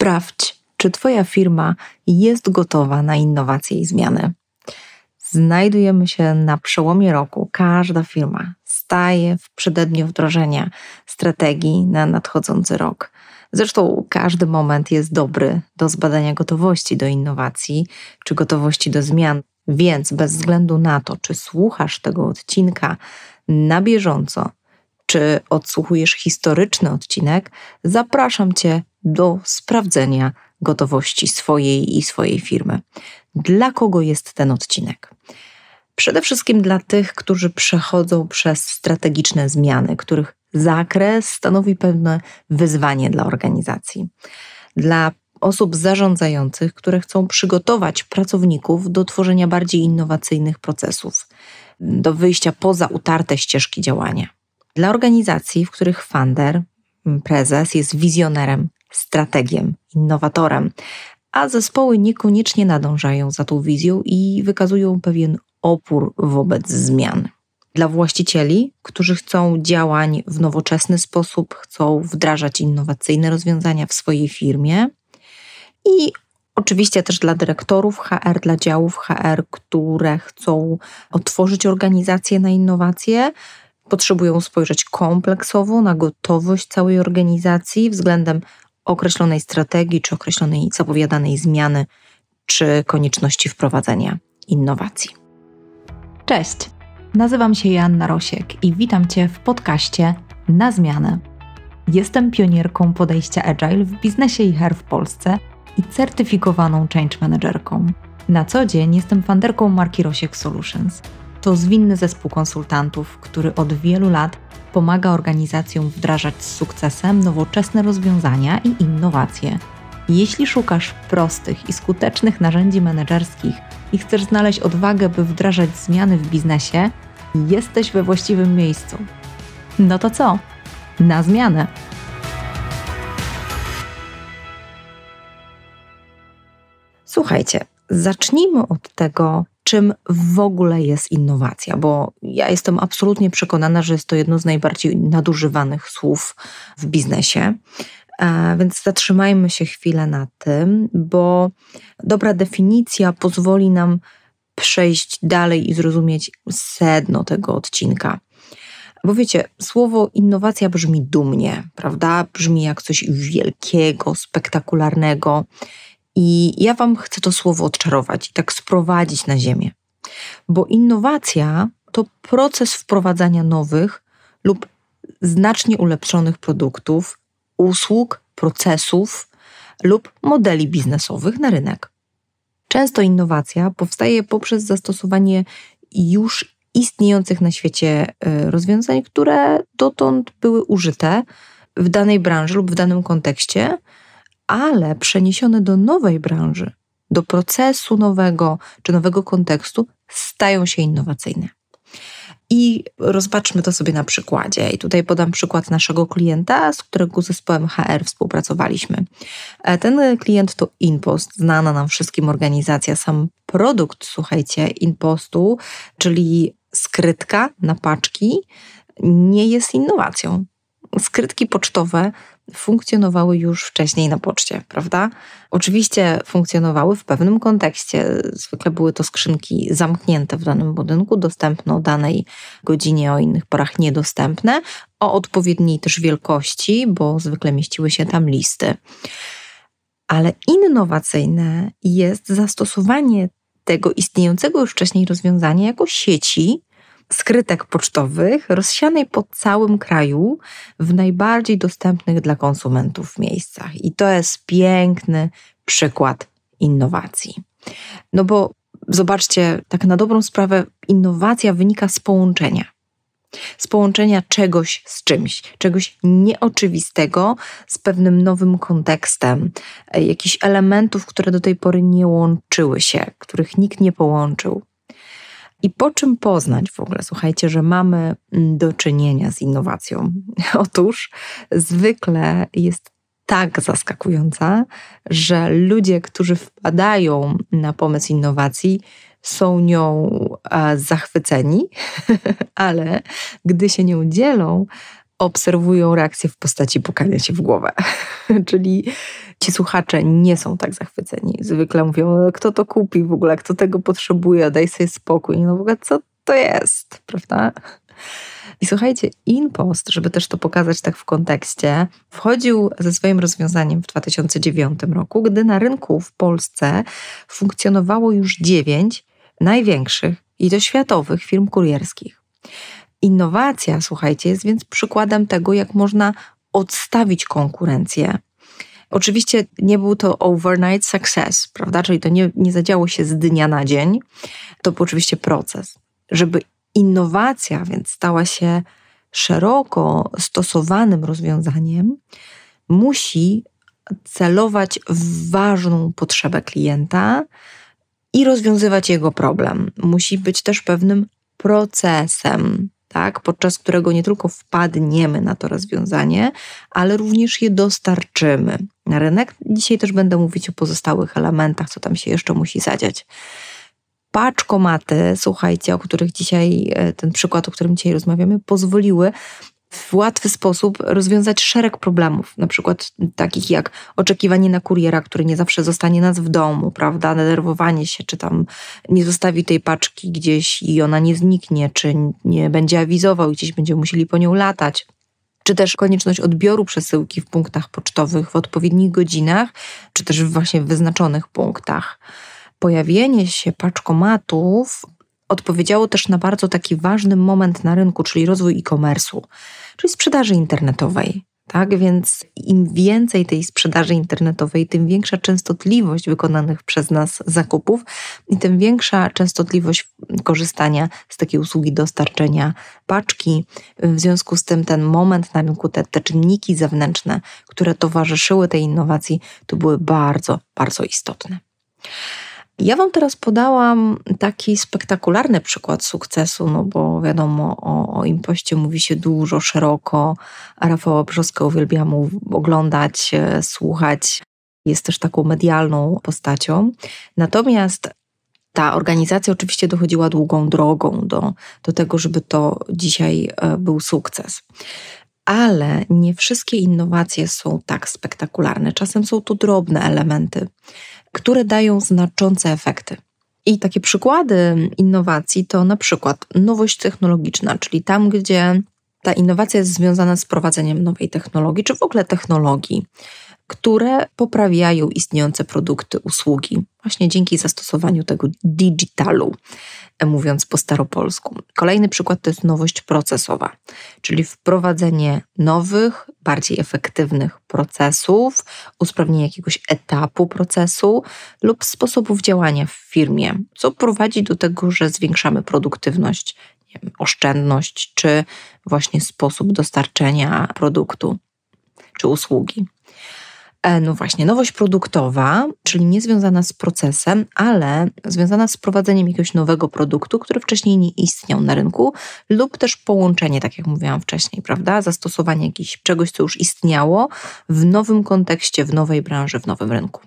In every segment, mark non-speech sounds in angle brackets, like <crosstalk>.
Sprawdź, czy Twoja firma jest gotowa na innowacje i zmiany. Znajdujemy się na przełomie roku. Każda firma staje w przededniu wdrożenia strategii na nadchodzący rok. Zresztą każdy moment jest dobry do zbadania gotowości do innowacji czy gotowości do zmian. Więc bez względu na to, czy słuchasz tego odcinka na bieżąco, czy odsłuchujesz historyczny odcinek, zapraszam Cię do sprawdzenia gotowości swojej i swojej firmy. Dla kogo jest ten odcinek? Przede wszystkim dla tych, którzy przechodzą przez strategiczne zmiany, których zakres stanowi pewne wyzwanie dla organizacji. Dla osób zarządzających, które chcą przygotować pracowników do tworzenia bardziej innowacyjnych procesów, do wyjścia poza utarte ścieżki działania. Dla organizacji, w których funder, prezes jest wizjonerem, strategiem, innowatorem, a zespoły niekoniecznie nadążają za tą wizją i wykazują pewien opór wobec zmian. Dla właścicieli, którzy chcą działań w nowoczesny sposób, chcą wdrażać innowacyjne rozwiązania w swojej firmie, i Oczywiście też dla dyrektorów HR, dla działów HR, które chcą otworzyć organizację na innowacje, potrzebują spojrzeć kompleksowo na gotowość całej organizacji względem określonej strategii, czy określonej zapowiadanej zmiany, czy konieczności wprowadzenia innowacji. Cześć, nazywam się Joanna Rosiek i witam Cię w podcaście Na Zmianę. Jestem pionierką podejścia Agile w biznesie i HR w Polsce i certyfikowaną change managerką. Na co dzień jestem fanderką marki Rosiek Solutions. To zwinny zespół konsultantów, który od wielu lat pomaga organizacjom wdrażać z sukcesem nowoczesne rozwiązania i innowacje. Jeśli szukasz prostych i skutecznych narzędzi menedżerskich i chcesz znaleźć odwagę, by wdrażać zmiany w biznesie, jesteś we właściwym miejscu. No to co? Na zmianę! Słuchajcie, zacznijmy od tego, czym w ogóle jest innowacja, bo ja jestem absolutnie przekonana, że jest to jedno z najbardziej nadużywanych słów w biznesie. E, więc zatrzymajmy się chwilę na tym, bo dobra definicja pozwoli nam przejść dalej i zrozumieć sedno tego odcinka. Bo wiecie, słowo innowacja brzmi dumnie, prawda? Brzmi jak coś wielkiego, spektakularnego. I ja Wam chcę to słowo odczarować i tak sprowadzić na ziemię. Bo innowacja to proces wprowadzania nowych lub znacznie ulepszonych produktów, usług, procesów lub modeli biznesowych na rynek. Często innowacja powstaje poprzez zastosowanie już istniejących na świecie e, rozwiązań, które dotąd były użyte w danej branży lub w danym kontekście, ale przeniesione do nowej branży, do procesu nowego czy nowego kontekstu, stają się innowacyjne. I rozpatrzmy to sobie na przykładzie. I tutaj podam przykład naszego klienta, z którego zespołem HR współpracowaliśmy. E, ten klient to InPost, znana nam wszystkim organizacja. Sam produkt, słuchajcie, InPostu, czyli skrytka na paczki, nie jest innowacją. Skrytki pocztowe funkcjonowały już wcześniej na poczcie, prawda? Oczywiście funkcjonowały w pewnym kontekście. Zwykle były to skrzynki zamknięte w danym budynku, dostępne o danej godzinie, o innych porach niedostępne, o odpowiedniej też wielkości, bo zwykle mieściły się tam listy. Ale innowacyjne jest zastosowanie tego istniejącego już wcześniej rozwiązania jako sieci, skrytek pocztowych rozsianej po całym kraju w najbardziej dostępnych dla konsumentów miejscach. I to jest piękny przykład innowacji. No bo zobaczcie, tak na dobrą sprawę, innowacja wynika z połączenia. Z połączenia czegoś z czymś, czegoś nieoczywistego z pewnym nowym kontekstem, jakichś elementów, które do tej pory nie łączyły się, których nikt nie połączył. I po czym poznać w ogóle, słuchajcie, że mamy mm, do czynienia z innowacją? <laughs> Otóż zwykle jest tak zaskakująca, że ludzie, którzy wpadają na pomysł innowacji, są nią zachwyceni, <laughs> ale gdy się nią dzielą, obserwują reakcję w postaci pukania się w głowę. <laughs> Czyli ci słuchacze nie są tak zachwyceni. Zwykle mówią, kto to kupi w ogóle, kto tego potrzebuje, daj sobie spokój. No w ogóle co to jest, prawda? I słuchajcie, InPost, żeby też to pokazać tak w kontekście, wchodził ze swoim rozwiązaniem w 2009 roku, gdy na rynku w Polsce funkcjonowało już dziewięć największych i to światowych firm kurierskich. Innowacja, słuchajcie, jest więc przykładem tego, jak można odstawić konkurencję. Oczywiście nie był to overnight success, prawda? Czyli to nie, nie zadziało się z dnia na dzień. To był oczywiście proces. Żeby innowacja więc stała się szeroko stosowanym rozwiązaniem, musi celować w ważną potrzebę klienta i rozwiązywać jego problem. Musi być też pewnym procesem, tak, podczas którego nie tylko wpadniemy na to rozwiązanie, ale również je dostarczymy na rynek. Dzisiaj też będę mówić o pozostałych elementach, co tam się jeszcze musi zadziać paczkomaty, słuchajcie, o których dzisiaj, e, ten przykład, o którym dzisiaj rozmawiamy, pozwoliły w łatwy sposób rozwiązać szereg problemów, na przykład takich jak oczekiwanie na kuriera, który nie zawsze zostanie nas w domu, prawda, denerwowanie się, czy tam nie zostawi tej paczki gdzieś i ona nie zniknie, czy nie będzie awizował i gdzieś będziemy musieli po nią latać. Czy też konieczność odbioru przesyłki w punktach pocztowych w odpowiednich godzinach, czy też właśnie w wyznaczonych punktach. Pojawienie się paczkomatów odpowiedziało też na bardzo taki ważny moment na rynku, czyli rozwój e-commerce'u, czyli sprzedaży internetowej. Tak więc im więcej tej sprzedaży internetowej, tym większa częstotliwość wykonanych przez nas zakupów i tym większa częstotliwość korzystania z takiej usługi dostarczenia paczki. W związku z tym ten moment na rynku, te, te czynniki zewnętrzne, które towarzyszyły tej innowacji, to były bardzo, bardzo istotne. Ja Wam teraz podałam taki spektakularny przykład sukcesu, no bo wiadomo, o, o impoście mówi się dużo, szeroko, Rafała Brzoskę uwielbiam oglądać, e, słuchać. Jest też taką medialną postacią. Natomiast ta organizacja oczywiście dochodziła długą drogą do, do tego, żeby to dzisiaj e, był sukces. Ale nie wszystkie innowacje są tak spektakularne. Czasem są to drobne elementy które dają znaczące efekty. I takie przykłady innowacji to na przykład nowość technologiczna, czyli tam, gdzie ta innowacja jest związana z prowadzeniem nowej technologii, czy w ogóle technologii, które poprawiają istniejące produkty, usługi, właśnie dzięki zastosowaniu tego digitalu, mówiąc po staropolsku. Kolejny przykład to jest nowość procesowa, czyli wprowadzenie nowych, bardziej efektywnych procesów, usprawnienie jakiegoś etapu procesu lub sposobów działania w firmie, co prowadzi do tego, że zwiększamy produktywność, wiem, oszczędność czy właśnie sposób dostarczenia produktu czy usługi. E, no właśnie, nowość produktowa, czyli nie związana z procesem, ale związana z wprowadzeniem jakiegoś nowego produktu, który wcześniej nie istniał na rynku, lub też połączenie, tak jak mówiłam wcześniej, prawda? Zastosowanie jakiegoś czegoś, co już istniało w nowym kontekście, w nowej branży, w nowym rynku.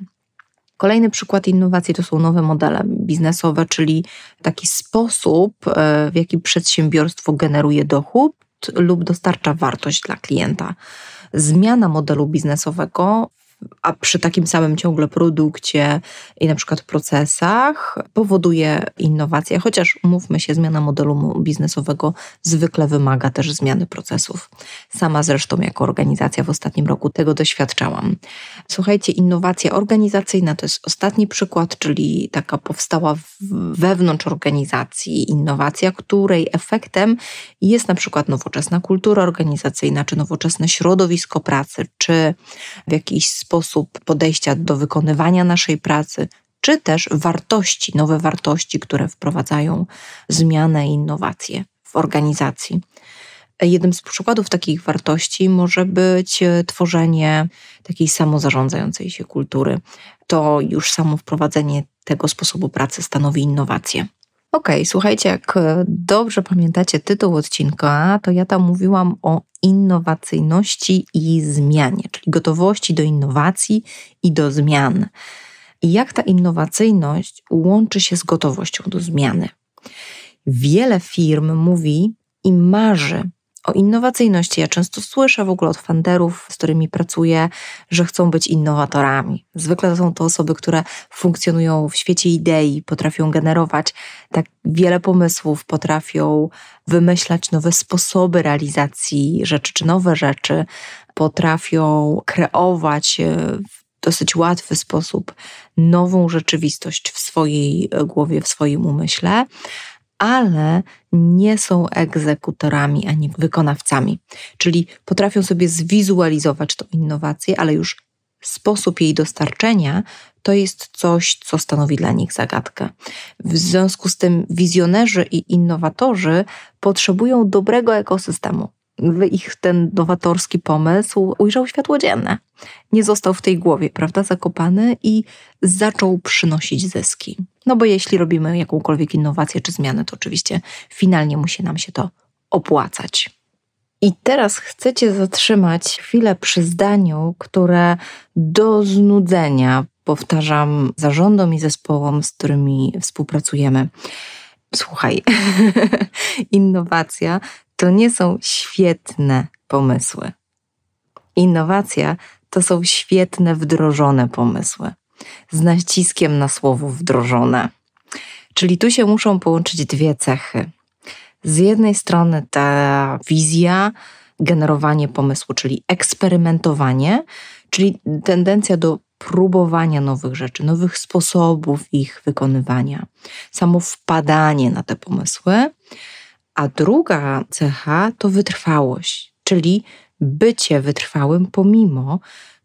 Kolejny przykład innowacji to są nowe modele biznesowe, czyli taki sposób, e, w jaki przedsiębiorstwo generuje dochód lub dostarcza wartość dla klienta. Zmiana modelu biznesowego a przy takim samym ciągle produkcie i na przykład procesach powoduje innowacje, chociaż umówmy się, zmiana modelu biznesowego zwykle wymaga też zmiany procesów. Sama zresztą jako organizacja w ostatnim roku tego doświadczałam. Słuchajcie, innowacja organizacyjna to jest ostatni przykład, czyli taka powstała wewnątrz organizacji innowacja, której efektem jest na przykład nowoczesna kultura organizacyjna, czy nowoczesne środowisko pracy, czy w jakiś sposób sposób podejścia do wykonywania naszej pracy, czy też wartości, nowe wartości, które wprowadzają zmianę i innowacje w organizacji. Jednym z przykładów takich wartości może być e, tworzenie takiej samozarządzającej się kultury. To już samo wprowadzenie tego sposobu pracy stanowi innowację. Okej, okay, słuchajcie, jak e, dobrze pamiętacie tytuł odcinka, to ja tam mówiłam o innowacyjności i zmianie, czyli gotowości do innowacji i do zmian. I jak ta innowacyjność łączy się z gotowością do zmiany. Wiele firm mówi i marzy o innowacyjności. Ja często słyszę w ogóle od funderów, z którymi pracuję, że chcą być innowatorami. Zwykle są to osoby, które funkcjonują w świecie idei, potrafią generować tak wiele pomysłów, potrafią wymyślać nowe sposoby realizacji rzeczy czy nowe rzeczy, potrafią kreować e, w dosyć łatwy sposób nową rzeczywistość w swojej głowie, w swoim umyśle ale nie są egzekutorami ani wykonawcami. Czyli potrafią sobie zwizualizować tą innowację, ale już sposób jej dostarczenia to jest coś, co stanowi dla nich zagadkę. W związku z tym wizjonerzy i innowatorzy potrzebują dobrego ekosystemu, ich ten nowatorski pomysł ujrzał światło dzienne. Nie został w tej głowie, prawda, zakopany i zaczął przynosić zyski. No bo jeśli robimy jakąkolwiek innowację czy zmianę, to oczywiście finalnie musi nam się to opłacać. I teraz chcecie zatrzymać chwilę przy zdaniu, które do znudzenia powtarzam zarządom i zespołom, z którymi współpracujemy. Słuchaj, <laughs> innowacja to nie są świetne pomysły. Innowacja to są świetne wdrożone pomysły. Z naciskiem na słowo wdrożone. Czyli tu się muszą połączyć dwie cechy. Z jednej strony ta wizja, generowanie pomysłu, czyli eksperymentowanie, czyli tendencja do próbowania nowych rzeczy, nowych sposobów ich wykonywania, samo wpadanie na te pomysły. A druga cecha to wytrwałość, czyli bycie wytrwałym pomimo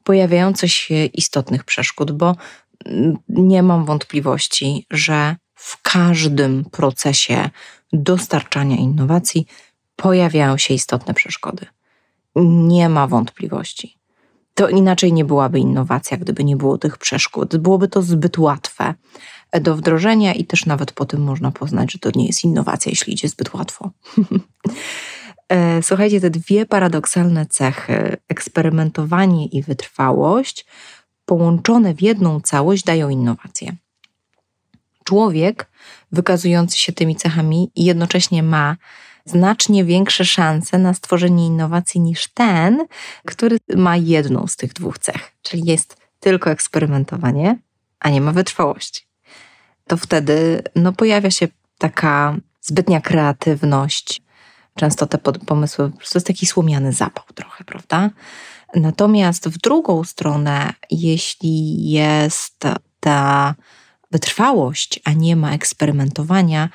pojawiających się istotnych przeszkód, bo nie mam wątpliwości, że w każdym procesie dostarczania innowacji pojawiają się istotne przeszkody. Nie ma wątpliwości. To inaczej nie byłaby innowacja, gdyby nie było tych przeszkód. Byłoby to zbyt łatwe do wdrożenia i też nawet po tym można poznać, że to nie jest innowacja, jeśli idzie zbyt łatwo. <laughs> E, słuchajcie, te dwie paradoksalne cechy, eksperymentowanie i wytrwałość, połączone w jedną całość, dają innowację. Człowiek wykazujący się tymi cechami jednocześnie ma znacznie większe szanse na stworzenie innowacji niż ten, który ma jedną z tych dwóch cech, czyli jest tylko eksperymentowanie, a nie ma wytrwałości. To wtedy no, pojawia się taka zbytnia kreatywność. Często te pomysły, to jest taki słomiany zapał trochę, prawda? Natomiast w drugą stronę, jeśli jest ta wytrwałość, a nie ma eksperymentowania,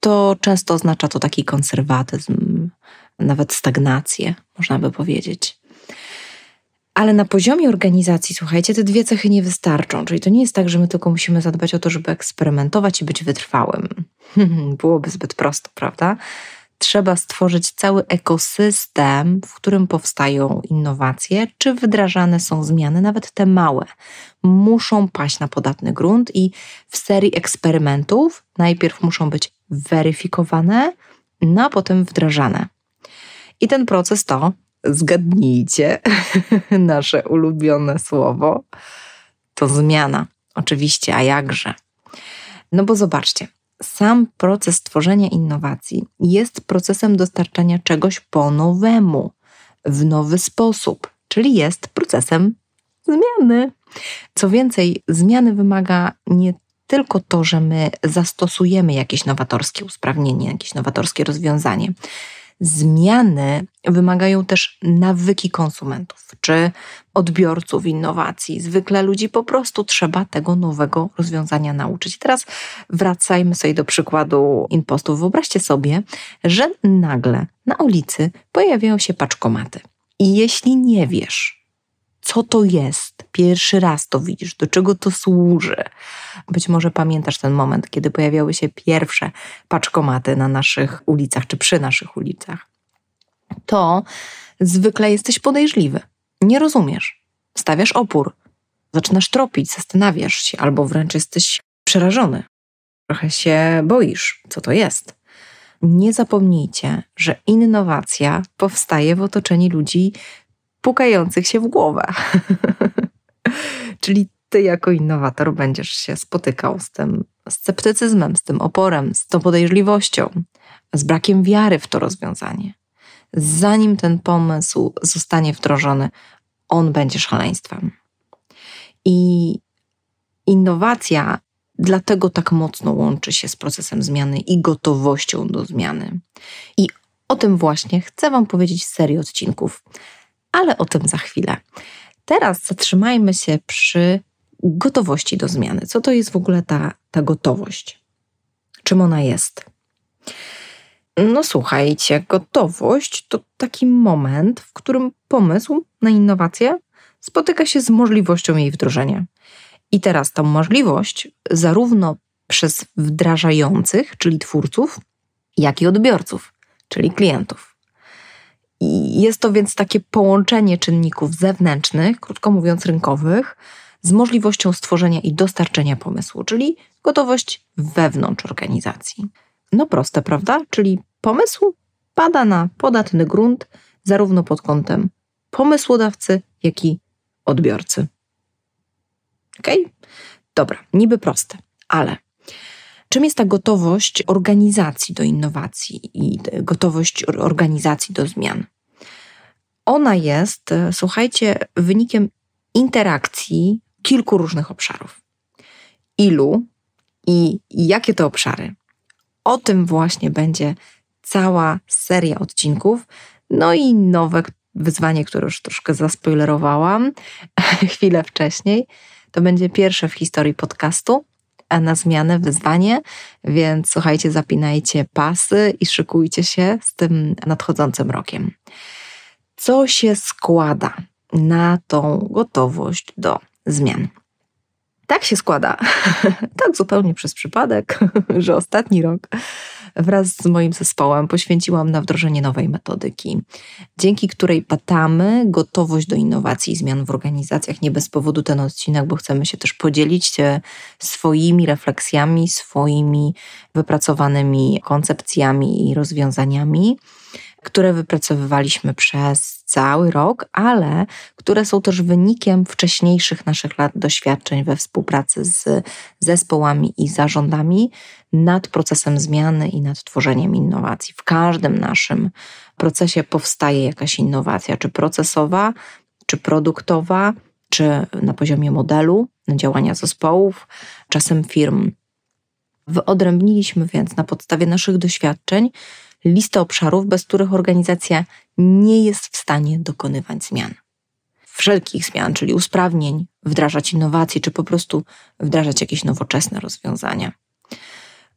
to często oznacza to taki konserwatyzm, nawet stagnację, można by powiedzieć. Ale na poziomie organizacji, słuchajcie, te dwie cechy nie wystarczą. Czyli to nie jest tak, że my tylko musimy zadbać o to, żeby eksperymentować i być wytrwałym. <laughs> Byłoby zbyt prosto, prawda? Trzeba stworzyć cały ekosystem, w którym powstają innowacje, czy wdrażane są zmiany, nawet te małe. Muszą paść na podatny grunt i w serii eksperymentów najpierw muszą być weryfikowane, no a potem wdrażane. I ten proces to, zgadnijcie, <laughs> nasze ulubione słowo, to zmiana. Oczywiście, a jakże? No bo zobaczcie, sam proces tworzenia innowacji jest procesem dostarczania czegoś po nowemu, w nowy sposób, czyli jest procesem zmiany. Co więcej, zmiany wymaga nie tylko to, że my zastosujemy jakieś nowatorskie usprawnienie, jakieś nowatorskie rozwiązanie. Zmiany wymagają też nawyki konsumentów czy odbiorców innowacji. Zwykle ludzi po prostu trzeba tego nowego rozwiązania nauczyć. I teraz wracajmy sobie do przykładu impostów. Wyobraźcie sobie, że nagle na ulicy pojawiają się paczkomaty. I jeśli nie wiesz, co to jest. Pierwszy raz to widzisz, do czego to służy. Być może pamiętasz ten moment, kiedy pojawiały się pierwsze paczkomaty na naszych ulicach czy przy naszych ulicach. To zwykle jesteś podejrzliwy. Nie rozumiesz. Stawiasz opór. Zaczynasz tropić, zastanawiasz się, albo wręcz jesteś przerażony. Trochę się boisz, co to jest. Nie zapomnijcie, że innowacja powstaje w otoczeniu ludzi pukających się w głowę. <laughs> Czyli ty jako innowator będziesz się spotykał z tym sceptycyzmem, z tym oporem, z tą podejrzliwością, z brakiem wiary w to rozwiązanie. zanim ten pomysł zostanie wdrożony, on będzie szaleństwem. I innowacja dlatego tak mocno łączy się z procesem zmiany i gotowością do zmiany. I o tym właśnie chcę Wam powiedzieć w serii odcinków, ale o tym za chwilę. Teraz zatrzymajmy się przy gotowości do zmiany. Co to jest w ogóle ta, ta gotowość? Czym ona jest? No słuchajcie, gotowość to taki moment, w którym pomysł na innowację spotyka się z możliwością jej wdrożenia. I teraz tą możliwość zarówno przez wdrażających, czyli twórców, jak i odbiorców, czyli klientów. Jest to więc takie połączenie czynników zewnętrznych, krótko mówiąc rynkowych, z możliwością stworzenia i dostarczenia pomysłu, czyli gotowość wewnątrz organizacji. No proste, prawda? Czyli pomysł pada na podatny grunt, zarówno pod kątem pomysłodawcy, jak i odbiorcy. Ok? Dobra, niby proste, ale czym jest ta gotowość organizacji do innowacji i gotowość organizacji do zmian? Ona jest, e, słuchajcie, wynikiem interakcji kilku różnych obszarów. Ilu i jakie to obszary? O tym właśnie będzie cała seria odcinków. No i nowe wyzwanie, które już troszkę zaspoilerowałam <laughs> chwilę wcześniej. To będzie pierwsze w historii podcastu na zmianę, wyzwanie, więc słuchajcie, zapinajcie pasy i szykujcie się z tym nadchodzącym rokiem. Co się składa na tą gotowość do zmian? Tak się składa, <laughs> tak zupełnie przez przypadek, <laughs> że ostatni rok wraz z moim zespołem poświęciłam na wdrożenie nowej metodyki, dzięki której patamy gotowość do innowacji i zmian w organizacjach. Nie bez powodu ten odcinek, bo chcemy się też podzielić się swoimi refleksjami, swoimi wypracowanymi koncepcjami i rozwiązaniami które wypracowywaliśmy przez cały rok, ale które są też wynikiem wcześniejszych naszych lat doświadczeń we współpracy z zespołami i zarządami nad procesem zmiany i nad tworzeniem innowacji. W każdym naszym procesie powstaje jakaś innowacja, czy procesowa, czy produktowa, czy na poziomie modelu, działania zespołów, czasem firm. Wyodrębniliśmy więc na podstawie naszych doświadczeń listę obszarów, bez których organizacja nie jest w stanie dokonywać zmian. Wszelkich zmian, czyli usprawnień, wdrażać innowacje, czy po prostu wdrażać jakieś nowoczesne rozwiązania.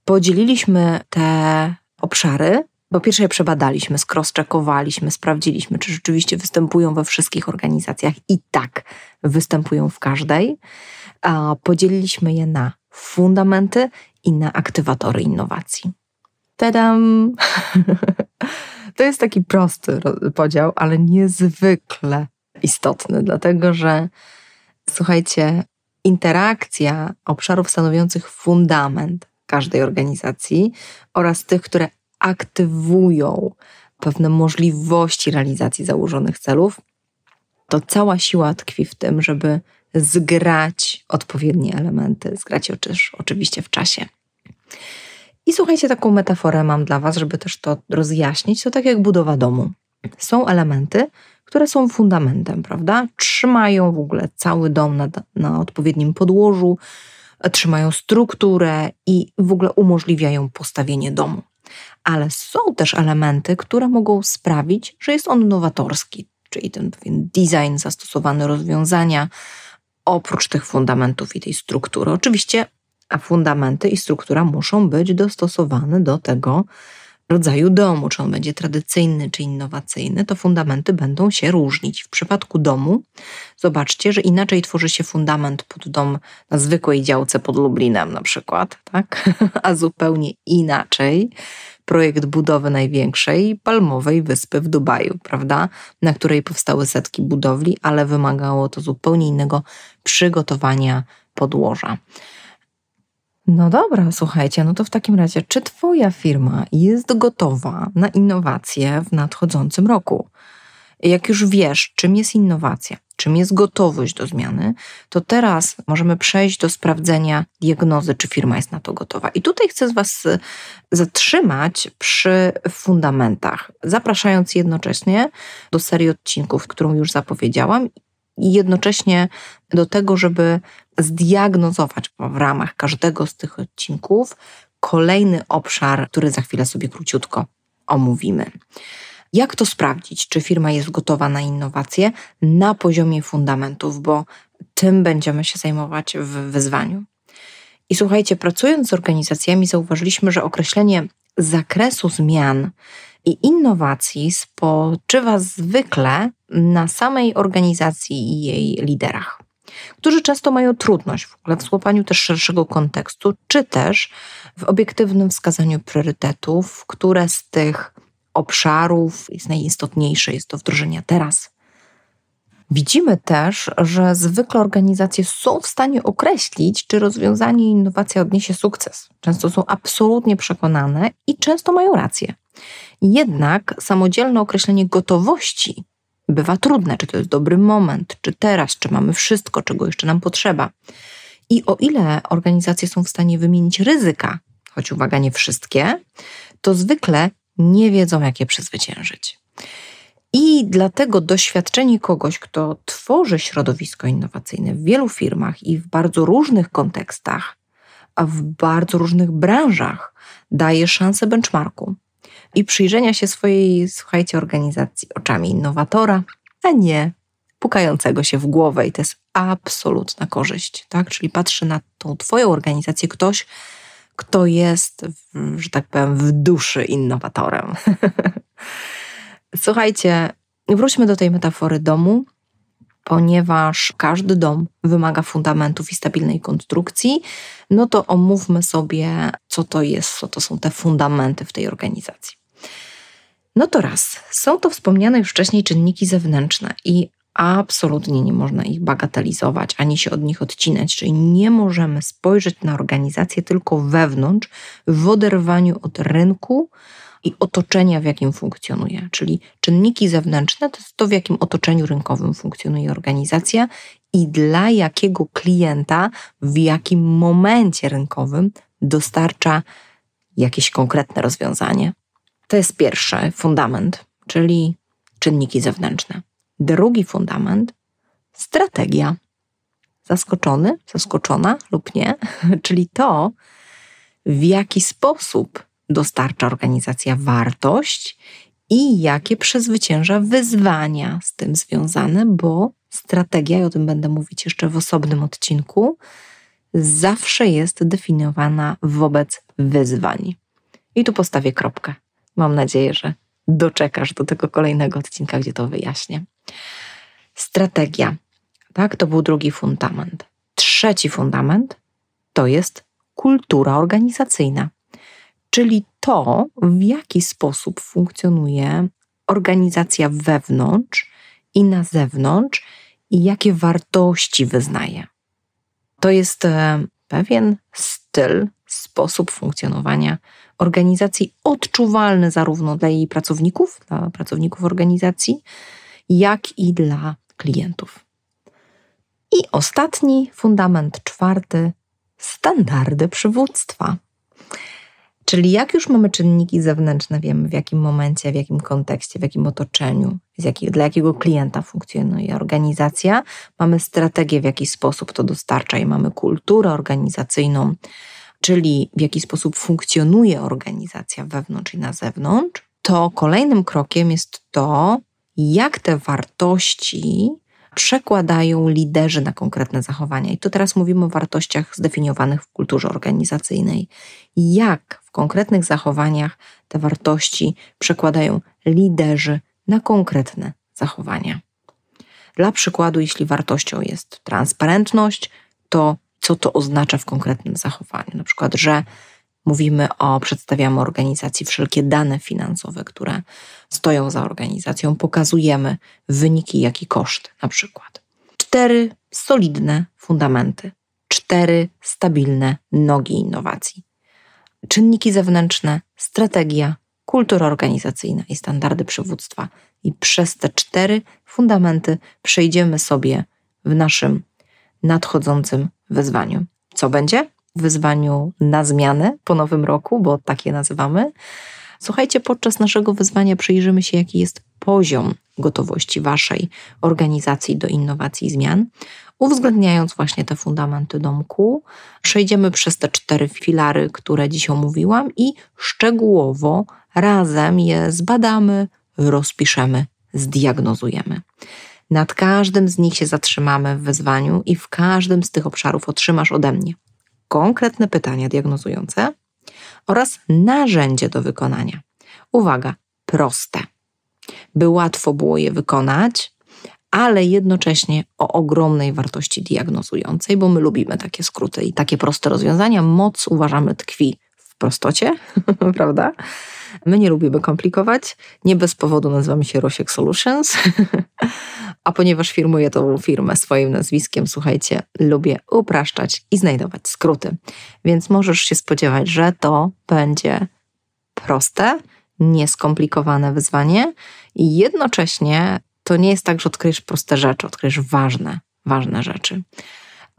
Podzieliliśmy te obszary. Po pierwsze je przebadaliśmy, skrosczekowaliśmy, sprawdziliśmy, czy rzeczywiście występują we wszystkich organizacjach i tak występują w każdej. Podzieliliśmy je na fundamenty i na aktywatory innowacji. Tadam! <laughs> To jest taki prosty podział, ale niezwykle istotny, dlatego że słuchajcie, interakcja obszarów stanowiących fundament każdej organizacji oraz tych, które aktywują pewne możliwości realizacji założonych celów, to cała siła tkwi w tym, żeby zgrać odpowiednie elementy, zgrać oczywiście w czasie. I słuchajcie, taką metaforę mam dla Was, żeby też to rozjaśnić. To tak jak budowa domu. Są elementy, które są fundamentem, prawda? Trzymają w ogóle cały dom na, na odpowiednim podłożu, trzymają strukturę i w ogóle umożliwiają postawienie domu. Ale są też elementy, które mogą sprawić, że jest on nowatorski, czyli ten pewien design, zastosowane rozwiązania, oprócz tych fundamentów i tej struktury. Oczywiście a fundamenty i struktura muszą być dostosowane do tego rodzaju domu, czy on będzie tradycyjny, czy innowacyjny, to fundamenty będą się różnić. W przypadku domu zobaczcie, że inaczej tworzy się fundament pod dom na zwykłej działce pod Lublinem na przykład, tak? <laughs> a zupełnie inaczej projekt budowy największej palmowej wyspy w Dubaju, prawda? Na której powstały setki budowli, ale wymagało to zupełnie innego przygotowania podłoża. No dobra, słuchajcie, no to w takim razie, czy Twoja firma jest gotowa na innowacje w nadchodzącym roku? Jak już wiesz, czym jest innowacja, czym jest gotowość do zmiany, to teraz możemy przejść do sprawdzenia diagnozy, czy firma jest na to gotowa. I tutaj chcę Was zatrzymać przy fundamentach, zapraszając jednocześnie do serii odcinków, którą już zapowiedziałam, i jednocześnie do tego, żeby zdiagnozować w ramach każdego z tych odcinków kolejny obszar, który za chwilę sobie króciutko omówimy. Jak to sprawdzić, czy firma jest gotowa na innowacje na poziomie fundamentów, bo tym będziemy się zajmować w wyzwaniu. I słuchajcie, pracując z organizacjami, zauważyliśmy, że określenie zakresu zmian i innowacji spoczywa zwykle na samej organizacji i jej liderach, którzy często mają trudność w ogóle w złapaniu też szerszego kontekstu, czy też w obiektywnym wskazaniu priorytetów, które z tych obszarów jest najistotniejsze, jest to wdrożenia teraz. Widzimy też, że zwykle organizacje są w stanie określić, czy rozwiązanie i innowacja odniesie sukces. Często są absolutnie przekonane i często mają rację. Jednak samodzielne określenie gotowości bywa trudne, czy to jest dobry moment, czy teraz, czy mamy wszystko, czego jeszcze nam potrzeba. I o ile organizacje są w stanie wymienić ryzyka, choć uwaga, nie wszystkie, to zwykle nie wiedzą, jak je przezwyciężyć. I dlatego doświadczenie kogoś, kto tworzy środowisko innowacyjne w wielu firmach i w bardzo różnych kontekstach, a w bardzo różnych branżach, daje szansę benchmarku i przyjrzenia się swojej, słuchajcie, organizacji oczami innowatora, a nie pukającego się w głowę. I to jest absolutna korzyść, tak? Czyli patrzy na tą Twoją organizację ktoś, kto jest, że tak powiem, w duszy innowatorem. <laughs> Słuchajcie, wróćmy do tej metafory domu, ponieważ każdy dom wymaga fundamentów i stabilnej konstrukcji, no to omówmy sobie, co to jest, co to są te fundamenty w tej organizacji. No to raz, są to wspomniane już wcześniej czynniki zewnętrzne i absolutnie nie można ich bagatelizować ani się od nich odcinać, czyli nie możemy spojrzeć na organizację tylko wewnątrz, w oderwaniu od rynku i otoczenia, w jakim funkcjonuje. Czyli czynniki zewnętrzne to jest to, w jakim otoczeniu rynkowym funkcjonuje organizacja i dla jakiego klienta, w jakim momencie rynkowym dostarcza jakieś konkretne rozwiązanie. To jest pierwszy fundament, czyli czynniki zewnętrzne. Drugi fundament strategia. Zaskoczony, zaskoczona lub nie, <laughs> czyli to, w jaki sposób dostarcza organizacja wartość i jakie przezwycięża wyzwania z tym związane, bo strategia, i o tym będę mówić jeszcze w osobnym odcinku, zawsze jest definiowana wobec wyzwań. I tu postawię kropkę. Mam nadzieję, że doczekasz do tego kolejnego odcinka, gdzie to wyjaśnię. Strategia. Tak, to był drugi fundament. Trzeci fundament to jest kultura organizacyjna, czyli to, w jaki sposób funkcjonuje organizacja wewnątrz i na zewnątrz i jakie wartości wyznaje. To jest e, pewien styl, sposób funkcjonowania organizacji odczuwalny zarówno dla jej pracowników, dla pracowników organizacji, jak i dla klientów. I ostatni fundament czwarty standardy przywództwa. Czyli jak już mamy czynniki zewnętrzne, wiemy w jakim momencie, w jakim kontekście, w jakim otoczeniu, dla jakiego klienta funkcjonuje organizacja, mamy strategię, w jaki sposób to dostarcza i mamy kulturę organizacyjną, czyli w jaki sposób funkcjonuje organizacja wewnątrz i na zewnątrz, to kolejnym krokiem jest to, jak te wartości przekładają liderzy na konkretne zachowania. I tu teraz mówimy o wartościach zdefiniowanych w kulturze organizacyjnej. Jak w konkretnych zachowaniach te wartości przekładają liderzy na konkretne zachowania. Dla przykładu, jeśli wartością jest transparentność, to co to oznacza w konkretnym zachowaniu? Na przykład, że mówimy o, przedstawiamy organizacji wszelkie dane finansowe, które stoją za organizacją, pokazujemy wyniki, jak i koszty, na przykład. Cztery solidne fundamenty, cztery stabilne nogi innowacji. Czynniki zewnętrzne, strategia, kultura organizacyjna i standardy przywództwa i przez te cztery fundamenty przejdziemy sobie w naszym nadchodzącym wyzwaniu. Co będzie? Wyzwaniu na zmianę po nowym roku, bo tak je nazywamy. Słuchajcie, podczas naszego wyzwania przyjrzymy się, jaki jest poziom gotowości Waszej organizacji do innowacji i zmian, uwzględniając właśnie te fundamenty domku. Przejdziemy przez te cztery filary, które dziś omówiłam i szczegółowo razem je zbadamy, rozpiszemy, zdiagnozujemy. Nad każdym z nich się zatrzymamy w wyzwaniu i w każdym z tych obszarów otrzymasz ode mnie konkretne pytania diagnozujące oraz narzędzie do wykonania. Uwaga, proste, by łatwo było je wykonać, ale jednocześnie o ogromnej wartości diagnozującej, bo my lubimy takie skróty i takie proste rozwiązania. Moc uważamy tkwi w prostocie, <laughs> prawda? My nie lubimy komplikować. Nie bez powodu nazywamy się Rosiek Solutions. <laughs> A ponieważ firmuję tą firmę swoim nazwiskiem, słuchajcie, lubię upraszczać i znajdować skróty. Więc możesz się spodziewać, że to będzie proste, nieskomplikowane wyzwanie i jednocześnie to nie jest tak, że odkryjesz proste rzeczy, odkryjesz ważne, ważne rzeczy.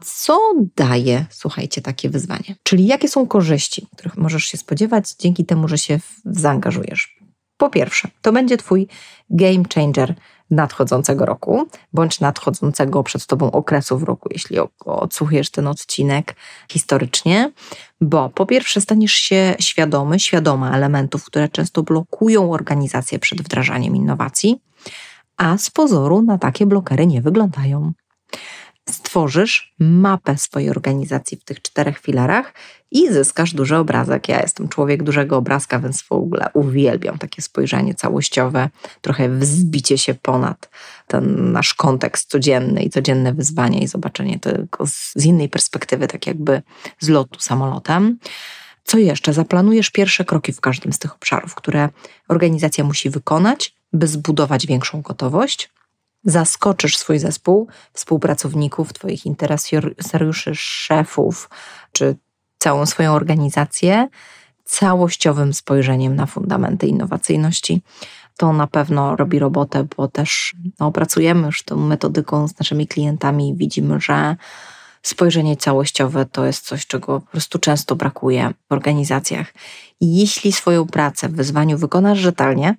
Co daje, słuchajcie, takie wyzwanie? Czyli jakie są korzyści, których możesz się spodziewać dzięki temu, że się zaangażujesz? Po pierwsze, to będzie Twój game changer nadchodzącego roku, bądź nadchodzącego przed Tobą okresu w roku, jeśli odsłuchujesz ten odcinek historycznie, bo po pierwsze staniesz się świadomy, świadoma elementów, które często blokują organizację przed wdrażaniem innowacji, a z pozoru na takie blokery nie wyglądają stworzysz mapę swojej organizacji w tych czterech filarach i zyskasz duży obrazek. Ja jestem człowiek dużego obrazka, więc w ogóle uwielbiam takie spojrzenie całościowe, trochę wzbicie się ponad ten nasz kontekst codzienny i codzienne wyzwanie i zobaczenie tego z innej perspektywy, tak jakby z lotu samolotem. Co jeszcze? Zaplanujesz pierwsze kroki w każdym z tych obszarów, które organizacja musi wykonać, by zbudować większą gotowość zaskoczysz swój zespół, współpracowników, Twoich interesariuszy, szefów, czy całą swoją organizację całościowym spojrzeniem na fundamenty innowacyjności. To na pewno robi robotę, bo też no, pracujemy już tą metodyką z naszymi klientami i widzimy, że spojrzenie całościowe to jest coś, czego po prostu często brakuje w organizacjach. Jeśli swoją pracę w wyzwaniu wykonasz rzetelnie,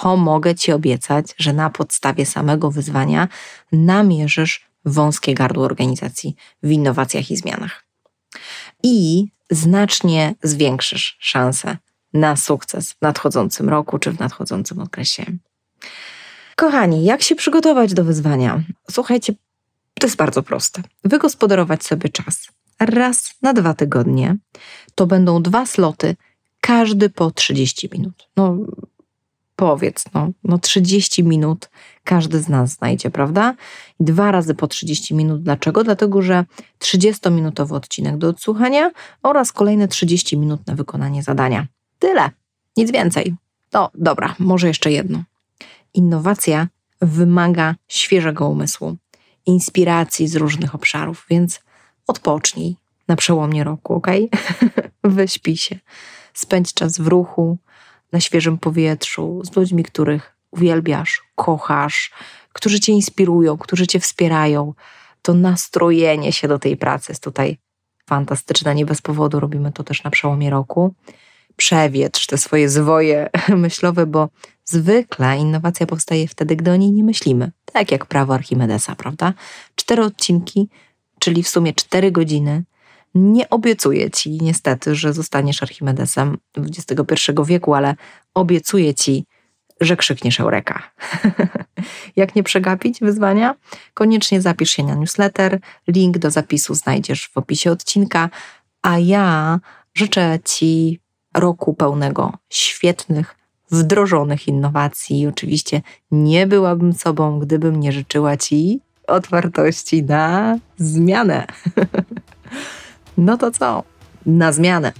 to mogę Ci obiecać, że na podstawie samego wyzwania namierzysz wąskie gardło organizacji w innowacjach i zmianach. I znacznie zwiększysz szanse na sukces w nadchodzącym roku czy w nadchodzącym okresie. Kochani, jak się przygotować do wyzwania? Słuchajcie, to jest bardzo proste. Wygospodarować sobie czas. Raz na dwa tygodnie to będą dwa sloty, każdy po 30 minut. No, powiedz, no, no 30 minut każdy z nas znajdzie, prawda? Dwa razy po 30 minut. Dlaczego? Dlatego, że 30-minutowy odcinek do odsłuchania oraz kolejne 30 minut na wykonanie zadania. Tyle, nic więcej. No dobra, może jeszcze jedno. Innowacja wymaga świeżego umysłu, inspiracji z różnych obszarów, więc odpocznij na przełomie roku, ok? <laughs> Wyśpij się, spędź czas w ruchu, na świeżym powietrzu, z ludźmi, których uwielbiasz, kochasz, którzy cię inspirują, którzy cię wspierają. To nastrojenie się do tej pracy jest tutaj fantastyczne. Nie bez powodu robimy to też na przełomie roku. Przewietrz te swoje zwoje <laughs> myślowe, bo zwykle innowacja powstaje wtedy, gdy o niej nie myślimy. Tak jak prawo Archimedesa, prawda? Cztery odcinki, czyli w sumie cztery godziny nie obiecuję ci niestety, że zostaniesz Archimedesem XXI wieku, ale obiecuję ci, że krzykniesz Eureka. <laughs> Jak nie przegapić wyzwania? Koniecznie zapisz się na newsletter. Link do zapisu znajdziesz w opisie odcinka. A ja życzę Ci roku pełnego świetnych, wdrożonych innowacji. Oczywiście nie byłabym sobą, gdybym nie życzyła Ci otwartości na zmianę. <laughs> No to co? Na zmianę.